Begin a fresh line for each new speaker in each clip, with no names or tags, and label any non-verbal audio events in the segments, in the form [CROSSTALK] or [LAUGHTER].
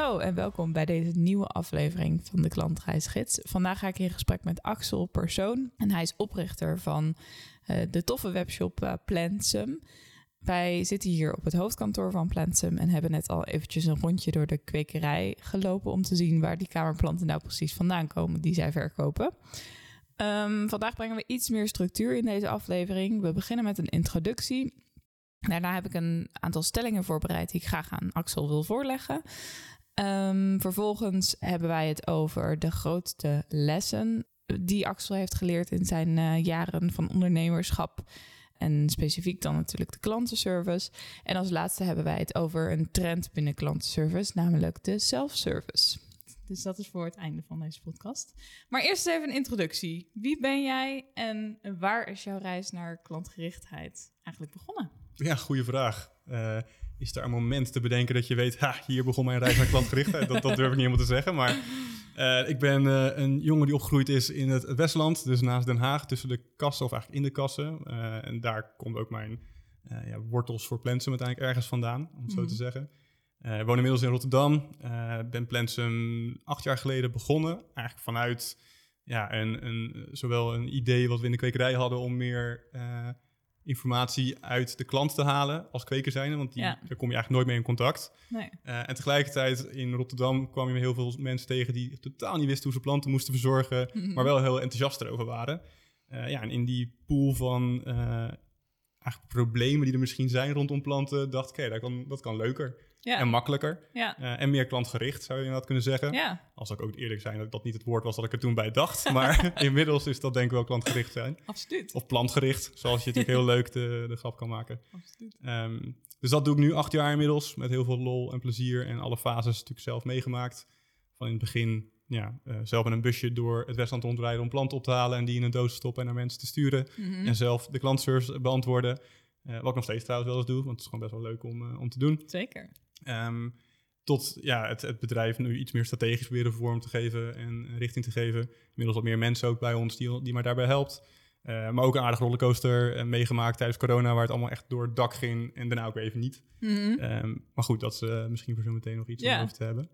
Hallo en welkom bij deze nieuwe aflevering van de Klantreisgids. Vandaag ga ik in gesprek met Axel Persoon en hij is oprichter van uh, de toffe webshop uh, Plansum. Wij zitten hier op het hoofdkantoor van Plansum en hebben net al eventjes een rondje door de kwekerij gelopen om te zien waar die kamerplanten nou precies vandaan komen die zij verkopen. Um, vandaag brengen we iets meer structuur in deze aflevering. We beginnen met een introductie. Daarna heb ik een aantal stellingen voorbereid die ik graag aan Axel wil voorleggen. Um, vervolgens hebben wij het over de grootste lessen die Axel heeft geleerd in zijn uh, jaren van ondernemerschap. En specifiek dan natuurlijk de klantenservice. En als laatste hebben wij het over een trend binnen klantenservice, namelijk de self-service. Dus dat is voor het einde van deze podcast. Maar eerst even een introductie. Wie ben jij en waar is jouw reis naar klantgerichtheid eigenlijk begonnen?
Ja, goede vraag. Uh, is er een moment te bedenken dat je weet, ha, hier begon mijn reis naar klantgerichtheid? [LAUGHS] dat, dat durf ik niet helemaal te zeggen, maar uh, ik ben uh, een jongen die opgegroeid is in het Westland, dus naast Den Haag, tussen de kassen of eigenlijk in de kassen. Uh, en daar komt ook mijn ja, wortels voor Plensum uiteindelijk ergens vandaan, om het zo te zeggen. ik woon inmiddels in Rotterdam, ben Plensum acht jaar geleden begonnen, eigenlijk vanuit ja, een, een, zowel een idee wat we in de kwekerij hadden om meer informatie uit de klant te halen als kweker zijn, want die, daar kom je eigenlijk nooit mee in contact. Nee. Uh, en tegelijkertijd in Rotterdam kwam je heel veel mensen tegen die totaal niet wisten hoe ze planten moesten verzorgen, mhm. maar wel heel enthousiast erover waren. Uh, ja, en in die pool van uh, problemen die er misschien zijn rondom planten, dacht ik, oké, dat, kan, dat kan leuker. Ja. En makkelijker. Ja. Uh, en meer klantgericht, zou je inderdaad kunnen zeggen. Ja. Als ik ook eerlijk zijn dat dat niet het woord was dat ik er toen bij dacht. [LAUGHS] Maar [LAUGHS] inmiddels is dat denk ik wel klantgericht zijn.
Absoluut.
Of plantgericht, zoals je natuurlijk heel [LAUGHS] leuk de, de grap kan maken. Absoluut. Um, dus dat doe ik nu acht jaar inmiddels. Met heel veel lol en plezier. En alle fases natuurlijk zelf meegemaakt. Van in het begin ja, uh, zelf in een busje door het Westland rondrijden om planten op te halen. En die in een doos te stoppen en naar mensen te sturen. Mm -hmm. En zelf de klantservice beantwoorden. Uh, wat ik nog steeds trouwens wel eens doe, want het is gewoon best wel leuk om, uh, om te doen.
Zeker.
Um, tot ja, het, het, bedrijf nu iets meer strategisch weer een vorm te geven en richting te geven. Inmiddels wat meer mensen ook bij ons die, die mij daarbij helpt. Uh, maar ook een aardige rollercoaster uh, meegemaakt tijdens corona, waar het allemaal echt door het dak ging en daarna ook weer even niet. Mm -hmm. um, maar goed, dat is uh, misschien voor zo meteen nog iets yeah. om over te hebben.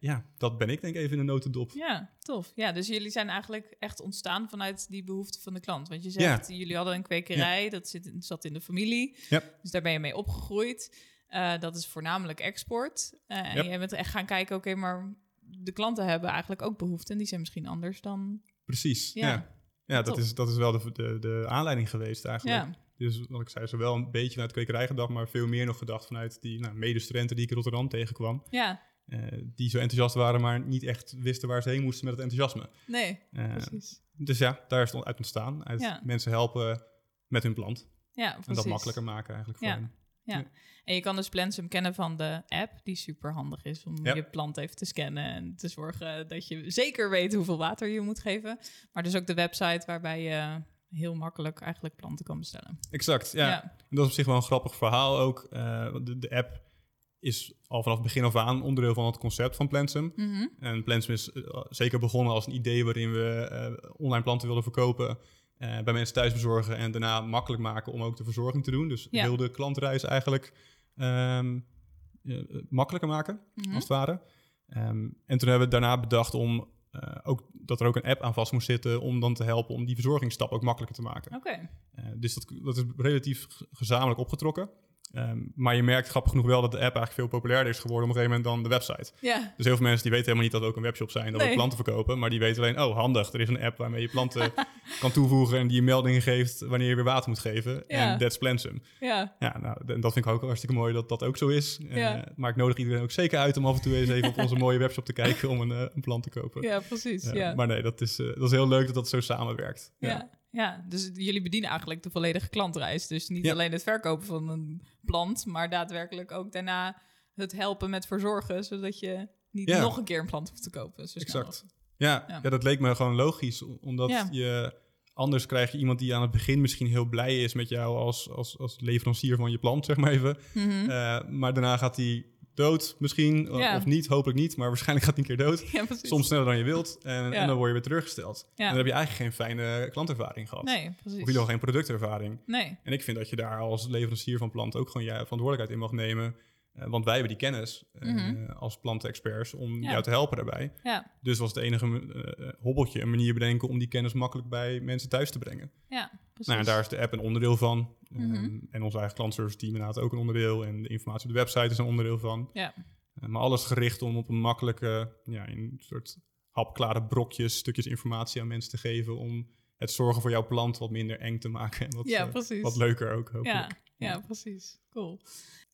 Ja, dat ben ik denk ik even in een notendop.
Ja, tof. Ja, dus jullie zijn eigenlijk echt ontstaan vanuit die behoefte van de klant. Want je zegt, ja. jullie hadden een kwekerij, ja. dat zit, zat in de familie. Yep. Dus daar ben je mee opgegroeid. Uh, dat is voornamelijk export. Uh, yep. En je bent echt gaan kijken, oké, okay, maar de klanten hebben eigenlijk ook behoeften. En die zijn misschien anders dan...
Precies, ja. Ja, ja dat, is, dat is wel de, de, de aanleiding geweest eigenlijk. Ja. Dus wat ik zei, zowel een beetje vanuit kwekerij gedacht... maar veel meer nog gedacht vanuit die nou, medestudenten die ik in Rotterdam tegenkwam. Ja. Uh, die zo enthousiast waren, maar niet echt wisten waar ze heen moesten met het enthousiasme.
Nee, precies.
Dus ja, daar is het uit ontstaan. Uit ja. mensen helpen met hun plant.
Ja, precies.
En dat makkelijker maken eigenlijk voor
ja. hen. Ja. En je kan dus Plansum kennen van de app, die super handig is om je plant even te scannen en te zorgen dat je zeker weet hoeveel water je moet geven. Maar dus ook de website waarbij je heel makkelijk eigenlijk planten kan bestellen.
Exact, ja. ja. En dat is op zich wel een grappig verhaal ook. Uh, de, de, app is al vanaf het begin af aan onderdeel van het concept van Plansum. Mm -hmm. En Plansum is uh, zeker begonnen als een idee waarin we uh, online planten wilden verkopen. Uh, bij mensen thuis bezorgen en daarna makkelijk maken om ook de verzorging te doen. Dus ja. heel de klantreis eigenlijk um, uh, makkelijker maken, mm -hmm. als het ware. Um, en toen hebben we daarna bedacht om ook, dat er ook een app aan vast moest zitten om dan te helpen om die verzorgingsstap ook makkelijker te maken.
Okay.
dus dat, dat is relatief gezamenlijk opgetrokken. Um, maar je merkt grappig genoeg wel dat de app eigenlijk veel populairder is geworden op een gegeven moment dan de website.
Ja.
Dus heel veel mensen die weten helemaal niet dat we ook een webshop zijn, dat nee. we planten verkopen. Maar die weten alleen, oh handig, er is een app waarmee je planten [LAUGHS] kan toevoegen en die je meldingen geeft wanneer je weer water moet geven. Ja. En that's Plansum.
Ja.
ja, nou, en dat vind ik ook hartstikke mooi dat dat ook zo is. Ja. Uh, maar ik nodig iedereen ook zeker uit om af en toe eens even op onze [LAUGHS] mooie webshop te kijken om een, uh, een plant te kopen.
Ja, precies. Ja.
Maar nee, dat is, uh, dat is heel leuk dat dat zo samenwerkt.
ja. Ja, dus jullie bedienen eigenlijk de volledige klantreis. Dus niet
Ja.
alleen het verkopen van een plant, maar daadwerkelijk ook daarna het helpen met verzorgen, zodat je niet
Ja.
nog een keer een plant hoeft te kopen.
Exact. Ja,
Ja.
ja. dat leek me gewoon logisch. Omdat je anders krijg je iemand die aan het begin misschien heel blij is met jou als, als, als leverancier van je plant, zeg maar even.
Mhm.
Eh, maar daarna gaat hij dood misschien,
Ja.
of niet, hopelijk niet, maar waarschijnlijk gaat hij een keer dood.
ja.
Soms sneller dan je wilt en,
Ja.
en dan word je weer teruggesteld. En dan heb je eigenlijk geen fijne klantervaring gehad.
Nee, precies.
Of in ieder geval geen productervaring.
Nee,
En ik vind dat je daar als leverancier van planten ook gewoon je verantwoordelijkheid in mag nemen. Eh, want wij hebben die kennis
Mhm.
als plantenexperts om
Ja.
jou te helpen daarbij.
ja,
Dus was het enige eh, hobbeltje een manier bedenken om die kennis makkelijk bij mensen thuis te brengen.
ja, precies.
Nou, daar is de app een onderdeel van.
Mhm.
Ehm, en onze eigen klantservice team inderdaad ook een onderdeel. En de informatie op de website is een onderdeel van.
Ja,
maar alles gericht om op een makkelijke, ja, in een soort hapklare brokjes, stukjes informatie aan mensen te geven. Om het zorgen voor jouw plant wat minder eng te maken. En wat,
ja
wat leuker ook, hopelijk.
Ja, ja, precies. Cool.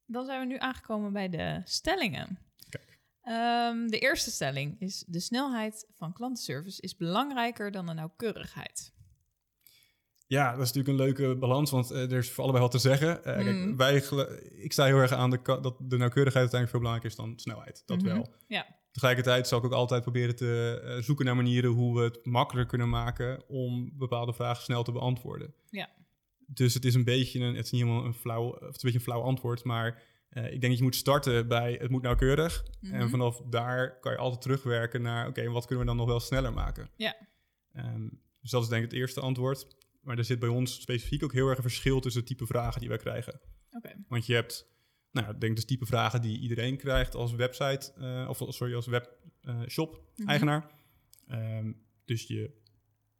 Dan zijn we nu aangekomen bij de stellingen.
Kijk.
Ehm, de eerste stelling is: de snelheid van klantenservice is belangrijker dan de nauwkeurigheid.
Ja, dat is natuurlijk een leuke balans, want eh, er is voor allebei wat te zeggen. Eh,
Mm.
kijk, wij, gel- ik sta heel erg aan de dat de nauwkeurigheid uiteindelijk veel belangrijker is dan snelheid. Dat
Mhm.
wel.
Ja.
Tegelijkertijd zal ik ook altijd proberen te eh, zoeken naar manieren hoe we het makkelijker kunnen maken om bepaalde vragen snel te beantwoorden.
Ja.
Dus het is een beetje een, het is niet helemaal een flauw, of het is een beetje een flauw antwoord, maar eh, ik denk dat je moet starten bij het moet nauwkeurig.
Mhm.
En vanaf daar kan je altijd terugwerken naar, oké, wat kunnen we dan nog wel sneller maken?
Ja.
Ehm, dus dat is denk ik het eerste antwoord. Maar er zit bij ons specifiek ook heel erg een verschil tussen het type vragen die wij krijgen.
Oké.
Want je hebt, nou, ja, ik denk dus type vragen die iedereen krijgt als website, eh, of sorry, als webshop-eigenaar.
Mhm.
dus je,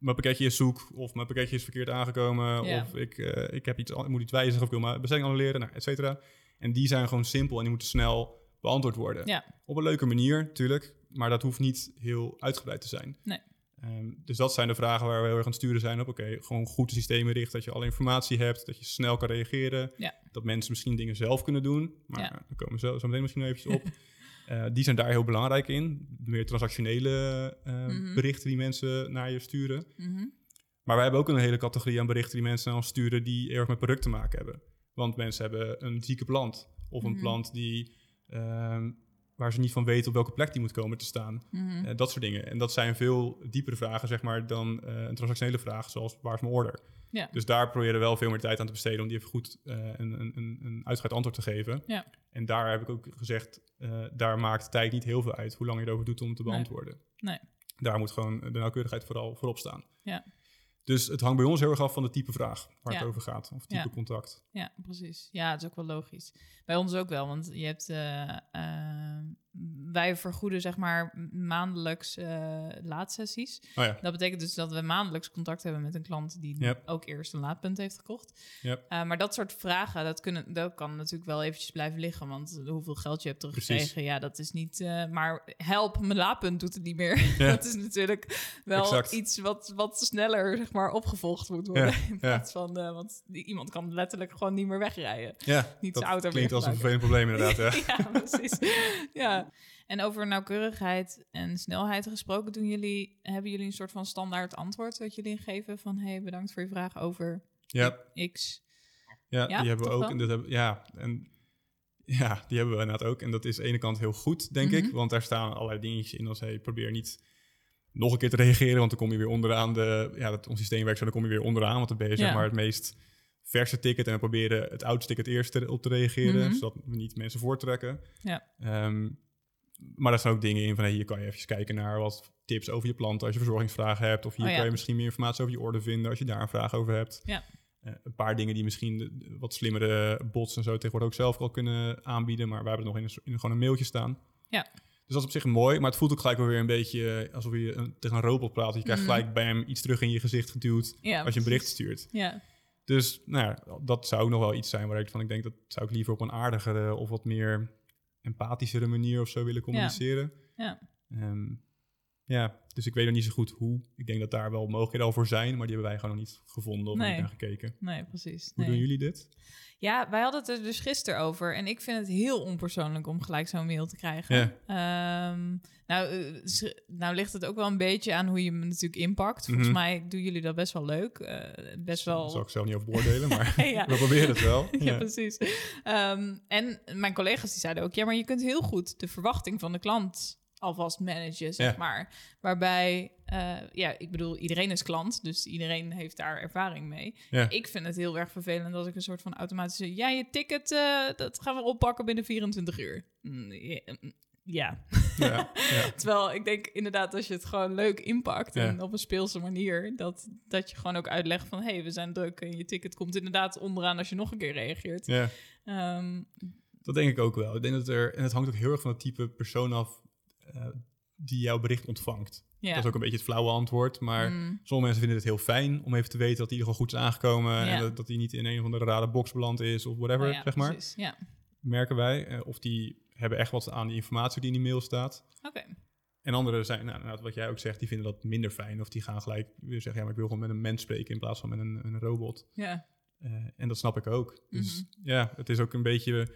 mijn pakketje is zoek, of mijn pakketje is verkeerd aangekomen,
Ja.
of ik, eh, ik heb iets, ik moet iets wijzigen, of ik wil mijn bestelling annuleren, nou, et cetera. En die zijn gewoon simpel en die moeten snel beantwoord worden.
Ja.
Op een leuke manier, natuurlijk, maar dat hoeft niet heel uitgebreid te zijn.
Nee.
Ehm, dus dat zijn de vragen waar we heel erg aan het sturen zijn op. Oké, gewoon goed de systemen richten, dat je alle informatie hebt, dat je snel kan reageren.
Ja.
Dat mensen misschien dingen zelf kunnen doen. Maar
Ja.
daar komen we zo, zo meteen misschien nog eventjes op. [LAUGHS] Eh, die zijn daar heel belangrijk in. Meer transactionele eh,
Mhm.
berichten die mensen naar je sturen.
Mhm.
Maar wij hebben ook een hele categorie aan berichten die mensen naar ons sturen die erg met product te maken hebben. Want mensen hebben een zieke plant. Of een
Mhm.
plant die, ehm, waar ze niet van weten op welke plek die moet komen te staan. Eh, dat soort dingen. En dat zijn veel diepere vragen, zeg maar, dan eh, een transactionele vraag, zoals waar is mijn order?
Ja.
Dus daar proberen we wel veel meer tijd aan te besteden om die even goed eh, een, een, een, uitgebreid antwoord te geven.
Ja.
En daar heb ik ook gezegd, daar maakt tijd niet heel veel uit hoe lang je erover doet om te
Nee.
beantwoorden.
Nee.
Daar moet gewoon de nauwkeurigheid vooral voorop staan.
Ja.
Dus het hangt bij ons heel erg af van het type vraag waar
Ja.
het over gaat, of type
Ja.
contact.
Ja, precies. Ja, het is ook wel logisch. Bij ons ook wel, want je hebt... eh, eh, wij vergoeden zeg maar maandelijks eh, laadsessies.
Oh ja,
Dat betekent dus dat we maandelijks contact hebben met een klant die
Yep.
ook eerst een laadpunt heeft gekocht.
Yep.
Eh, maar dat soort vragen, dat, kunnen, dat kan natuurlijk wel eventjes blijven liggen. Want hoeveel geld je hebt teruggekregen,
Precies.
ja, dat is niet... eh, maar help, mijn laadpunt doet het niet meer.
Ja. [LAUGHS]
dat is natuurlijk wel
Exact.
iets wat, wat sneller zeg maar, opgevolgd moet worden.
Ja,
In plaats van... want iemand kan letterlijk gewoon niet meer wegrijden.
ja
Niet
dat
zijn auto
klinkt als een vervelend probleem inderdaad. [LAUGHS] Ja,
precies. ja. En over nauwkeurigheid en snelheid gesproken, doen jullie, hebben jullie een soort van standaard antwoord dat jullie geven van hey, bedankt voor je vraag over
ja,
X.
Ja,
Ja,
die hebben we ook.
wel?
En dat hebben, ja, en, ja, die hebben we inderdaad ook. En dat is aan de ene kant heel goed, denk
Mhm.
ik. Want daar staan allerlei dingetjes in als... Hey, probeer niet nog een keer te reageren, want dan kom je weer onderaan de... Ja, dat ons systeem werkt zo, dan kom je weer onderaan. Want dan ben je zeg maar het meest verse ticket. En dan proberen het oudste ticket eerst te- op te reageren.
Mhm.
Zodat we niet mensen voortrekken.
Ja.
Ehm, maar daar staan ook dingen in van... Hey, hier kan je even kijken naar wat tips over je planten... als je verzorgingsvragen hebt. Of hier
Oh ja.
kan je misschien meer informatie over je orde vinden... als je daar een vraag over hebt.
Ja.
Eh, een paar dingen die misschien de- de wat slimmere bots en zo tegenwoordig ook zelf al kunnen aanbieden. Maar we hebben het nog in, een, in gewoon een mailtje staan.
Ja.
Dus dat is op zich mooi. Maar het voelt ook gelijk weer een beetje eh, alsof je een- tegen een robot praat. Je krijgt
Mhm.
gelijk bij hem iets terug in je gezicht geduwd
Ja,
als je een bericht stuurt.
Ja,
Dus nou ja, dat zou ook nog wel iets zijn waar ik van ik denk dat zou ik liever op een aardigere of wat meer empathischere manier of zo willen communiceren.
Ja.
Ehm, Ja, dus ik weet nog niet zo goed hoe. Ik denk dat daar wel mogelijkheden al voor zijn, maar die hebben wij gewoon nog niet gevonden of
Nee.
niet naar gekeken.
Nee, precies.
Hoe
Nee.
doen jullie dit?
Ja, wij hadden het er dus gisteren over. En ik vind het heel onpersoonlijk om gelijk zo'n mail te krijgen.
Ja.
Ehm, nou, eh, nou ligt het ook wel een beetje aan hoe je hem natuurlijk inpakt. Volgens
Mhm.
mij doen jullie dat best wel leuk. Eh, best wel...
Daar zal ik zelf niet over beoordelen, maar [LAUGHS]
Ja. [LAUGHS]
we proberen het wel. [LAUGHS]
Ja,
Ja.
precies. Ehm, en mijn collega's die zeiden ook... ja, maar je kunt heel goed de verwachting van de klant alvast managen, zeg
Ja.
maar. Waarbij, eh, ja, ik bedoel, iedereen is klant... dus iedereen heeft daar ervaring mee.
Ja.
Ik vind het heel erg vervelend als ik een soort van automatische... ja, je ticket, eh, dat gaan we oppakken binnen 24 uur. Mm, ja, mm, Ja,
Ja, ja. [LAUGHS]
terwijl ik denk inderdaad als je het gewoon leuk inpakt...
Ja.
en op een speelse manier... Dat, dat je gewoon ook uitlegt van... hé, hey, we zijn druk en je ticket komt inderdaad onderaan... als je nog een keer reageert.
ja.
Ehm,
Dat denk ik ook wel. Ik denk dat er, en het hangt ook heel erg van het type persoon af eh, die jouw bericht ontvangt.
ja.
Dat is ook een beetje het flauwe antwoord, maar
Mm,
sommige mensen vinden het heel fijn om even te weten dat hij er gewoon goed is aangekomen
Ja.
en dat, dat hij niet in een of andere rare box beland is of whatever,
ja,
zeg maar.
precies. Ja,
Merken wij. Eh, of die hebben echt wat aan die informatie die in die mail staat.
oké.
En anderen zijn, nou, nou, wat jij ook zegt, die vinden dat minder fijn. Of die gaan gelijk weer zeggen, ja, maar ik wil gewoon met een mens spreken in plaats van met een, een robot.
Ja,
Eh, en dat snap ik ook. Dus
Mhm.
ja, het is ook een beetje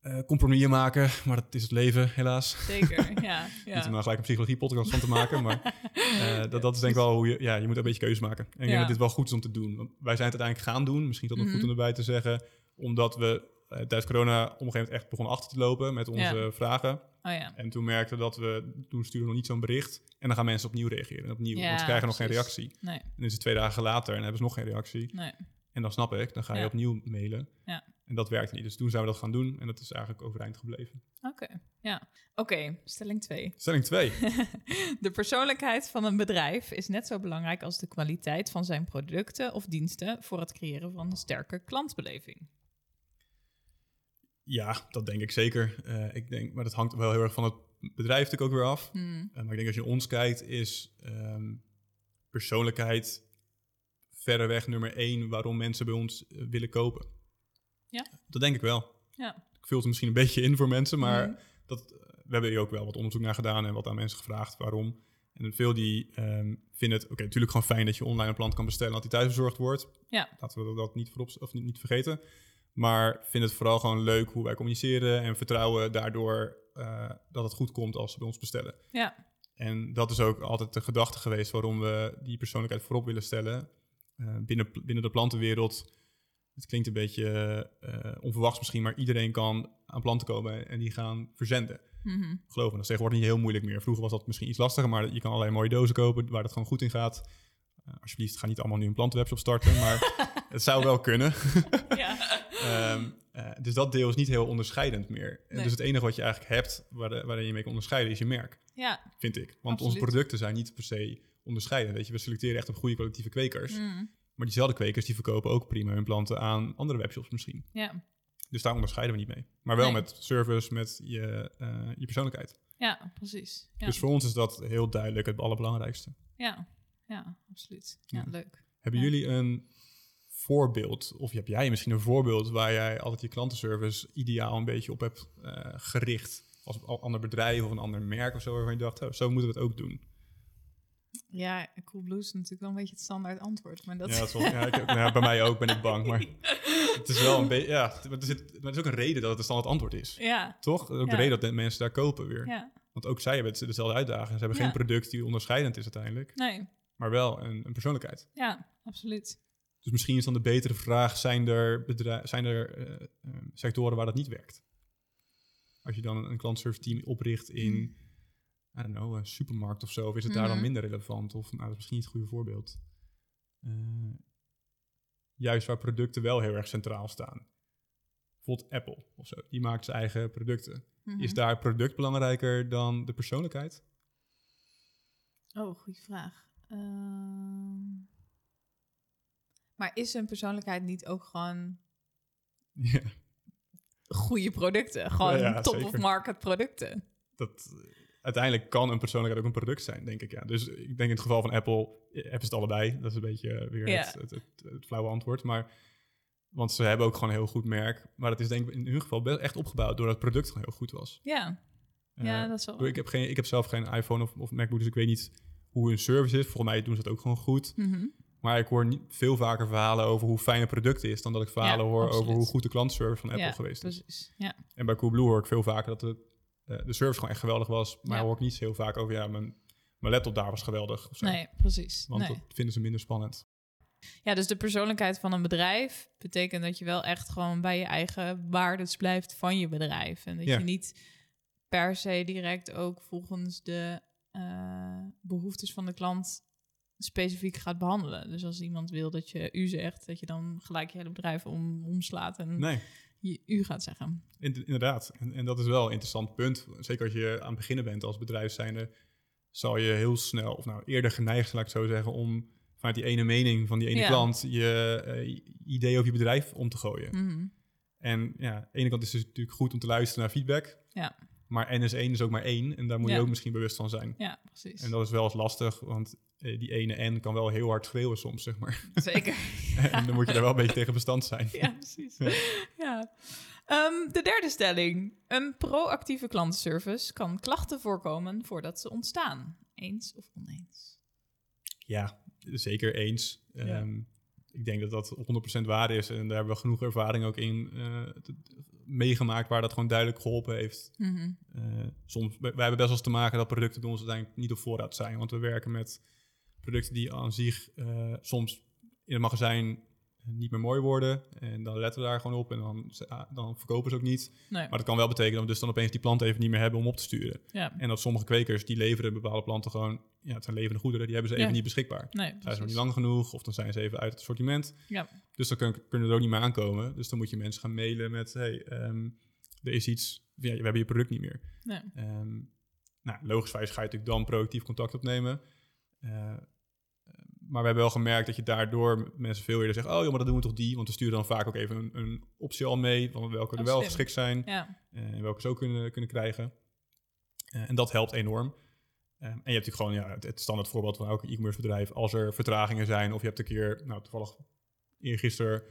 eh compromissen maken, maar dat is het leven, helaas.
zeker. [LAUGHS] ja,
Niet om
ja.
nou gelijk een psychologie-podcast van te maken, maar [LAUGHS] eh, dat, dat is denk ik wel hoe je... Ja, je moet een beetje keuze maken. En ik denk
Ja.
dat dit wel goed is om te doen. Want wij zijn het uiteindelijk gaan doen, misschien dat nog
Mhm.
goed om erbij te zeggen, omdat we eh, tijdens corona op een gegeven moment echt begonnen achter te lopen met onze
Ja.
vragen.
Oh ja.
En toen merkten we dat we, toen sturen we nog niet zo'n bericht. En dan gaan mensen opnieuw reageren. En opnieuw,
Ja,
want ze krijgen nog geen reactie.
Nee,
En dan is het twee dagen later en hebben ze nog geen reactie.
nee.
En dan snap ik, dan ga je
Ja.
opnieuw mailen.
Ja.
En dat werkt niet. Dus toen zijn we dat gaan doen en dat is eigenlijk overeind gebleven.
Oké, ja. Oké, stelling 2.
Stelling 2. [LAUGHS]
De persoonlijkheid van een bedrijf is net zo belangrijk als de kwaliteit van zijn producten of diensten voor het creëren van een sterke klantbeleving.
ja, dat denk ik zeker. Eh, ik denk, maar dat hangt wel heel erg van het bedrijf natuurlijk ook weer af.
Hmm,
Eh, maar ik denk als je ons kijkt, is ehm, persoonlijkheid verreweg nummer één waarom mensen bij ons eh, willen kopen.
Ja.
Dat denk ik wel.
Ja.
Ik vul het misschien een beetje in voor mensen, maar
Mhm.
dat, eh, we hebben hier ook wel wat onderzoek naar gedaan en wat aan mensen gevraagd waarom. En veel die ehm, vinden het, oké, natuurlijk gewoon fijn dat je online een plant kan bestellen en dat die thuis bezorgd wordt.
Ja.
Laten we dat niet, voorop, of niet, niet vergeten. Maar vinden het vooral gewoon leuk hoe wij communiceren en vertrouwen daardoor eh, dat het goed komt als ze bij ons bestellen.
Ja,
En dat is ook altijd de gedachte geweest waarom we die persoonlijkheid voorop willen stellen. Eh, binnen, binnen de plantenwereld, het klinkt een beetje eh, onverwachts misschien, maar iedereen kan aan planten komen en die gaan verzenden.
mhm.
Geloof me, dat is tegenwoordig niet heel moeilijk meer. Vroeger was dat misschien iets lastiger, maar je kan allerlei mooie dozen kopen waar dat gewoon goed in gaat. Eh, alsjeblieft, ga niet allemaal nu een plantenwebshop starten, maar [LAUGHS] het zou wel kunnen. [LAUGHS] Ehm, eh, dus dat deel is niet heel onderscheidend meer.
Nee.
Dus het enige wat je eigenlijk hebt waar, de- waarin je mee kan onderscheiden is je merk
ja.
vind ik. Want
Absoluut.
onze producten zijn niet per se onderscheidend. Weet je, we selecteren echt op goede collectieve kwekers.
Mm,
Maar diezelfde kwekers die verkopen ook prima hun planten aan andere webshops misschien.
ja.
Dus daar onderscheiden we niet mee. Maar wel
Nee.
met service, met je, eh, je persoonlijkheid.
Ja, precies. Ja.
Dus voor ons is dat heel duidelijk het allerbelangrijkste.
ja. ja, absoluut. Ja,
Ja.
leuk.
Hebben jullie een voorbeeld, of heb jij misschien een voorbeeld waar jij altijd je klantenservice ideaal een beetje op hebt eh, gericht? Als een ander bedrijf of een ander merk of zo, waarvan je dacht, oh, zo moeten we het ook doen.
Ja, Coolblue is natuurlijk wel een beetje het standaard antwoord. Maar dat
Ja, dat is wel, ja, ik, nou, bij mij ook ben ik bang, maar [LAUGHS] het is wel een beetje, ja, maar er, zit, maar er is ook een reden dat het een standaard antwoord is.
ja,
Toch? Ook
Ja.
de reden dat mensen daar kopen weer.
ja.
Want ook zij hebben dezelfde uitdagingen. Ze hebben geen product die onderscheidend is uiteindelijk,
Nee,
maar wel een, een persoonlijkheid.
ja, absoluut.
Dus misschien is dan de betere vraag, zijn er, zijn er eh, eh, sectoren waar dat niet werkt? Als je dan een, een klantservice team opricht in, I don't know, een supermarkt of zo, of is het daar dan
Mhm.
minder relevant? Of, nou, dat is misschien niet het goede voorbeeld. Eh, juist waar producten wel heel erg centraal staan. Bijvoorbeeld Apple of zo, die maakt zijn eigen producten.
Mhm.
Is daar het product belangrijker dan de persoonlijkheid?
Oh, goede vraag. Ehm, maar is een persoonlijkheid niet ook gewoon [LAUGHS]
Ja,
goede producten? Gewoon
Ja, ja,
top of
zeker.
market producten?
dat, uiteindelijk kan een persoonlijkheid ook een product zijn, denk ik. Ja. Dus ik denk in het geval van Apple, eh, hebben ze het allebei. Dat is een beetje eh, weer
Ja.
het, het, het, het flauwe antwoord. Maar, want ze hebben ook gewoon een heel goed merk. Maar dat is denk ik in hun geval best echt opgebouwd doordat het product gewoon heel goed was.
Ja, ja,
Eh,
dat is wel.
ik, heb geen, ik heb zelf geen iPhone of, of MacBook, dus ik weet niet hoe hun service is. Volgens mij doen ze dat ook gewoon goed.
Mhm.
Maar ik hoor niet veel vaker verhalen over hoe fijn het product is... dan dat ik verhalen hoor
absoluut.
over hoe goed de klantservice van Apple
ja,
geweest is.
precies. Ja.
En bij Coolblue hoor ik veel vaker dat de, eh, de service gewoon echt geweldig was. Maar
Ja.
hoor ik niet zo heel vaak over... ja, mijn, mijn laptop daar was geweldig.
Nee, precies.
Want
nee.
dat vinden ze minder spannend.
Ja, dus de persoonlijkheid van een bedrijf betekent dat je wel echt gewoon bij je eigen waardes blijft van je bedrijf. En dat
Ja.
je niet per se direct ook volgens de eh, behoeftes van de klant specifiek gaat behandelen. Dus als iemand wil dat je u zegt, dat je dan gelijk je hele bedrijf om, omslaat en
Nee,
je u gaat zeggen.
in- inderdaad. En, en dat is wel een interessant punt. Zeker als je aan het beginnen bent als bedrijf zijnde... zal je heel snel, of nou eerder geneigd, laat ik zo zeggen... om vanuit die ene mening van die ene
Ja.
klant... je eh, idee over je bedrijf om te gooien.
Mhm.
En ja, aan de ene kant is het natuurlijk goed om te luisteren naar feedback.
Ja.
Maar N is één is ook maar één. En daar moet
Ja.
je ook misschien bewust van zijn.
Ja, precies.
En dat is wel eens lastig, want eh, die ene N kan wel heel hard schreeuwen soms, zeg maar.
Zeker. [LAUGHS]
en dan moet je daar wel een beetje tegen bestand zijn.
Ja, precies.
Ja.
Ja. Ehm, de derde stelling. Een proactieve klantenservice kan klachten voorkomen voordat ze ontstaan. Eens of oneens?
Ja, zeker eens. Ehm, ik denk dat dat 100% waar is. En daar hebben we genoeg ervaring ook in te- meegemaakt waar dat gewoon duidelijk geholpen heeft.
Mhm.
Eh, soms, wij wij hebben best wel eens te maken dat producten bij ons uiteindelijk niet op voorraad zijn. Want we werken met producten die aan zich eh, soms in het magazijn niet meer mooi worden. En dan letten we daar gewoon op en dan, ah, dan verkopen ze ook niet.
Nee.
Maar dat kan wel betekenen dat we dus dan opeens die plant even niet meer hebben om op te sturen.
Ja.
En dat sommige kwekers die leveren bepaalde planten gewoon, ja, het zijn levende goederen, die hebben ze even
Ja.
niet beschikbaar.
Nee,
Zijn ze nog niet lang genoeg of dan zijn ze even uit het assortiment.
Ja.
Dus dan kun- kunnen we er ook niet meer aankomen. Dus dan moet je mensen gaan mailen met, hey, ehm, er is iets, ja, we hebben je product niet meer.
Nee.
Ehm nou, logischwijs ga je natuurlijk dan proactief contact opnemen. Eh, maar we hebben wel gemerkt dat je daardoor mensen veel eerder zegt... oh joh, maar dat doen we toch die? Want we sturen dan vaak ook even een, een optie al mee... van welke er
Oh,
wel
slim.
geschikt zijn
Ja.
en welke ze ook kunnen, kunnen krijgen. Eh, en dat helpt enorm. Eh, en je hebt natuurlijk gewoon ja, het, het standaard voorbeeld van elk e-commerce bedrijf. Als er vertragingen zijn of je hebt een keer, nou toevallig eergisteren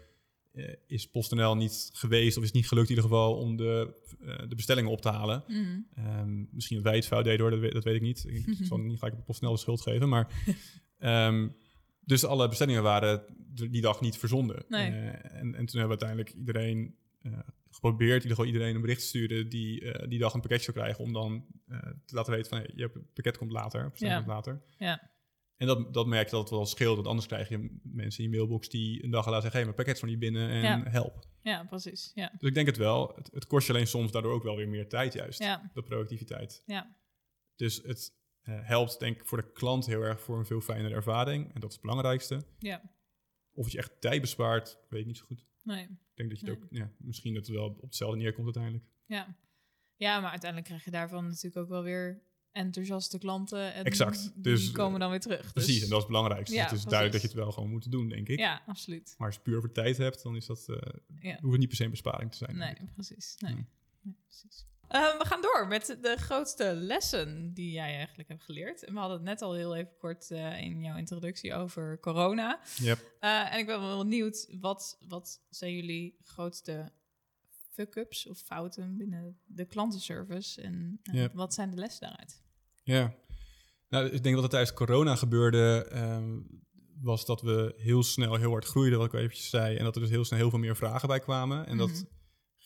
eh is PostNL niet geweest of is niet gelukt in ieder geval om de, de bestellingen op te halen.
Mhm.
Ehm, misschien dat wij het fout deden hoor, dat weet, dat weet ik niet. Ik, ik zal [LAUGHS] niet gelijk op PostNL de schuld geven, maar... ehm, dus alle bestellingen waren die dag niet verzonden.
Nee.
Eh, en, en toen hebben we uiteindelijk iedereen eh, geprobeerd, in ieder geval iedereen een bericht te sturen die eh, die dag een pakketje zou krijgen, om dan te laten weten van, hey, je pakket komt later, bestelling
Ja.
komt later.
Ja.
En dat, dat merk je dat het wel scheelt, want anders krijg je mensen in je mailbox die een dag later zeggen, hey, mijn pakket is nog niet binnen en
Ja.
help.
ja, precies. Ja.
Dus ik denk het wel. Het, het kost je alleen soms daardoor ook wel weer meer tijd juist,
Ja.
de productiviteit.
Ja.
Dus het helpt denk ik voor de klant heel erg voor een veel fijnere ervaring. En dat is het belangrijkste.
Ja.
Of het je echt tijd bespaart, weet ik niet zo goed.
Nee.
Ik denk dat je het ook, ja, misschien dat het wel op hetzelfde neerkomt uiteindelijk.
Ja. Ja, maar uiteindelijk krijg je daarvan natuurlijk ook wel weer enthousiaste klanten. En
Exact.
Die
Dus,
komen dan weer terug.
Precies,
Dus-
en dat is het belangrijkste.
Ja,
het is
precies.
duidelijk dat je het wel gewoon moet doen, denk ik.
Ja, absoluut.
Maar als je puur over tijd hebt, dan is dat, eh
Ja.
hoeft het niet per se een besparing te zijn.
Nee, precies. Nee.
Nee.
Nee, precies. Eh, we gaan door met de grootste lessen die jij eigenlijk hebt geleerd. En we hadden het net al heel even kort eh, in jouw introductie over corona.
Yep.
Eh, en ik ben wel benieuwd, wat, wat zijn jullie grootste fuck-ups of fouten binnen de klantenservice? En wat zijn de lessen daaruit?
Ja. Nou, ik denk dat het tijdens corona gebeurde, ehm, was dat we heel snel heel hard groeiden, wat ik al eventjes zei. En dat er dus heel snel heel veel meer vragen bij kwamen. En
Mhm.
dat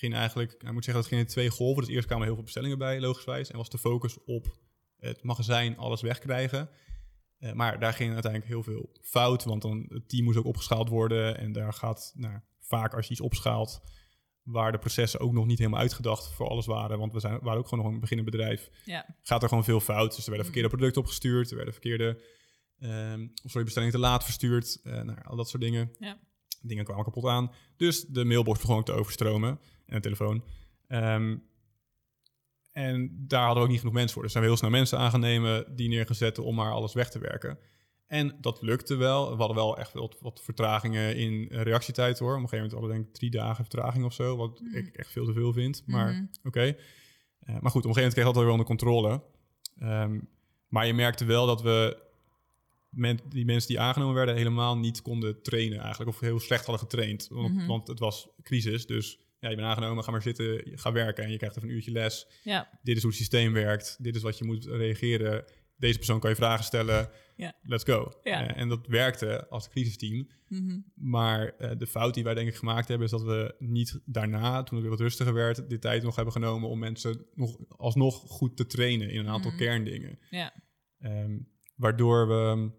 ging eigenlijk, ik moet zeggen, dat ging in twee golven. Dus eerst kwamen heel veel bestellingen bij, logischwijs. En was de focus op het magazijn alles wegkrijgen. Eh, maar daar ging uiteindelijk heel veel fout, want dan het team moest ook opgeschaald worden. En daar gaat nou, vaak als je iets opschaalt, waar de processen ook nog niet helemaal uitgedacht voor alles waren. Want we zijn, waren ook gewoon nog een beginnend bedrijf
Ja,
gaat er gewoon veel fout. Dus er werden
Mm.
verkeerde producten opgestuurd, er werden verkeerde of sorry, bestellingen te laat verstuurd, eh nou, al dat soort dingen.
Ja.
Dingen kwamen kapot aan. Dus de mailbox begon ook te overstromen en de telefoon. Ehm, en daar hadden we ook niet genoeg mensen voor. Dus zijn we heel snel mensen aan gaan nemen, die neergezet om maar alles weg te werken. En dat lukte wel. We hadden wel echt wat, wat vertragingen in reactietijd hoor. Op een gegeven moment hadden we denk ik drie dagen vertraging of zo. Wat
Mhm.
ik echt veel te veel vind. Maar
Mhm.
oké. Eh, maar goed, op een gegeven moment kreeg dat wel weer onder controle. Ehm, maar je merkte wel dat we men, die mensen die aangenomen werden helemaal niet konden trainen eigenlijk. Of heel slecht hadden getraind. Want,
Mhm.
want het was crisis, dus ja, je bent aangenomen, ga maar zitten, ga werken en je krijgt even een uurtje les.
Ja.
Dit is hoe het systeem werkt, dit is wat je moet reageren. Deze persoon kan je vragen stellen,
Ja.
let's go.
Ja.
Eh, en dat werkte als crisisteam.
Mhm.
Maar eh, de fout die wij denk ik gemaakt hebben, is dat we niet daarna, toen het weer wat rustiger werd, de tijd nog hebben genomen om mensen nog alsnog goed te trainen in een aantal
Mhm.
kerndingen.
Ja.
Ehm, waardoor we,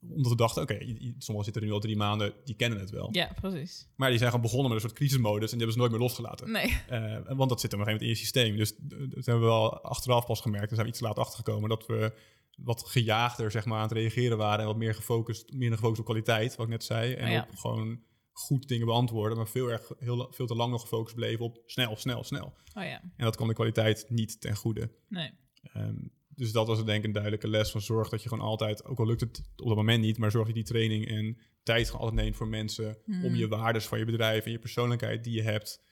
omdat we dachten, oké, sommigen zitten er nu al drie maanden, die kennen het wel.
ja, precies.
Maar die zijn gewoon begonnen met een soort crisismodus en die hebben ze nooit meer losgelaten.
Nee.
Eh, want dat zit op een gegeven moment in je systeem. Dus dat hebben we wel achteraf pas gemerkt. Daar zijn we iets te laat achtergekomen dat we wat gejaagder zeg maar, aan het reageren waren en wat meer gefocust, meer gefocust op kwaliteit, wat ik net zei. En
ja.
op gewoon goed dingen beantwoorden, maar veel, erg, heel, veel te lang nog gefocust bleven op snel, snel, snel.
Oh ja.
En dat kwam de kwaliteit niet ten goede.
Nee.
Ehm, dus dat was denk ik een duidelijke les van zorg dat je gewoon altijd, ook al lukt het op dat moment niet, maar zorg dat je die training en tijd gewoon altijd neemt voor mensen om je waardes van je bedrijf en je persoonlijkheid die je hebt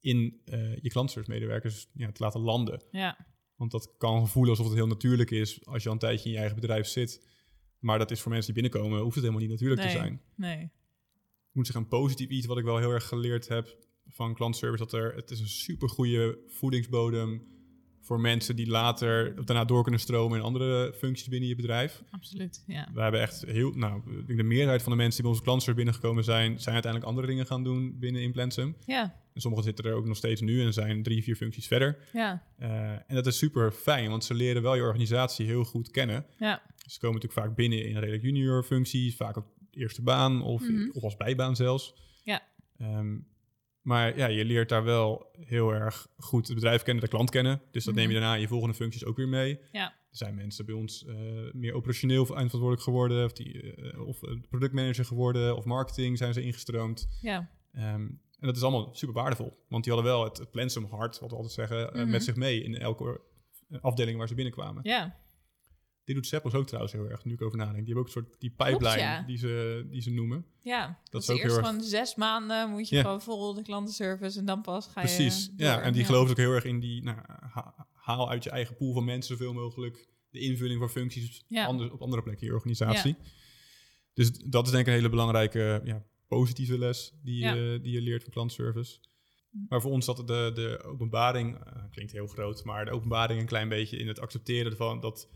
in eh, je klantservice-medewerkers ja, te laten landen.
Ja.
Want dat kan voelen alsof het heel natuurlijk is als je al een tijdje in je eigen bedrijf zit. Maar dat is voor mensen die binnenkomen, hoeft het helemaal niet natuurlijk
Nee.
te zijn.
Nee.
Ik moet zeggen, een positief iets wat ik wel heel erg geleerd heb van klantservice, dat er, het is een super goede voedingsbodem voor mensen die later daarna door kunnen stromen in andere functies binnen je bedrijf.
Absoluut. Ja.
We hebben echt heel, nou, ik denk de meerderheid van de mensen die bij onze klantservice binnengekomen zijn, zijn uiteindelijk andere dingen gaan doen binnen Implensum.
Ja.
En sommigen zitten er ook nog steeds nu en zijn drie, vier functies verder.
Ja.
Eh, en dat is super fijn, want ze leren wel je organisatie heel goed kennen.
Ja.
Ze komen natuurlijk vaak binnen in een redelijk junior functie, vaak op eerste baan of,
Mhm.
of als bijbaan zelfs.
Ja.
Ehm, maar ja, je leert daar wel heel erg goed het bedrijf kennen, de klant kennen. Dus dat neem je
Mhm.
daarna in je volgende functies ook weer mee.
Ja.
Er zijn mensen bij ons eh, meer operationeel eindverantwoordelijk geworden, of, die, eh, of eh, productmanager geworden, of marketing zijn ze ingestroomd.
Ja.
Ehm, en dat is allemaal super waardevol, want die hadden wel het, het hart, wat we altijd zeggen,
Mhm.
met zich mee in elke afdeling waar ze binnenkwamen.
Ja.
Dit doet Seppels ook trouwens heel erg, nu ik over nadenk. Die hebben ook een soort die pipeline
Klopt, ja.
die, ze, die ze noemen.
Ja. Dat,
is
is
ook
eerst
heel erg-
gewoon zes maanden moet je
Ja.
gewoon vol de klantenservice en dan pas ga je
Precies, ja. En die geloven ook heel erg in die, nou, ha- haal uit je eigen pool van mensen zoveel mogelijk de invulling van functies
Ja.
anders, op andere plekken in je organisatie. Dus dat is denk ik een hele belangrijke ja, positieve les die,
Ja.
je die je leert van klantservice. Maar voor ons zat de, de openbaring, eh, klinkt heel groot, maar de openbaring een klein beetje in het accepteren van dat,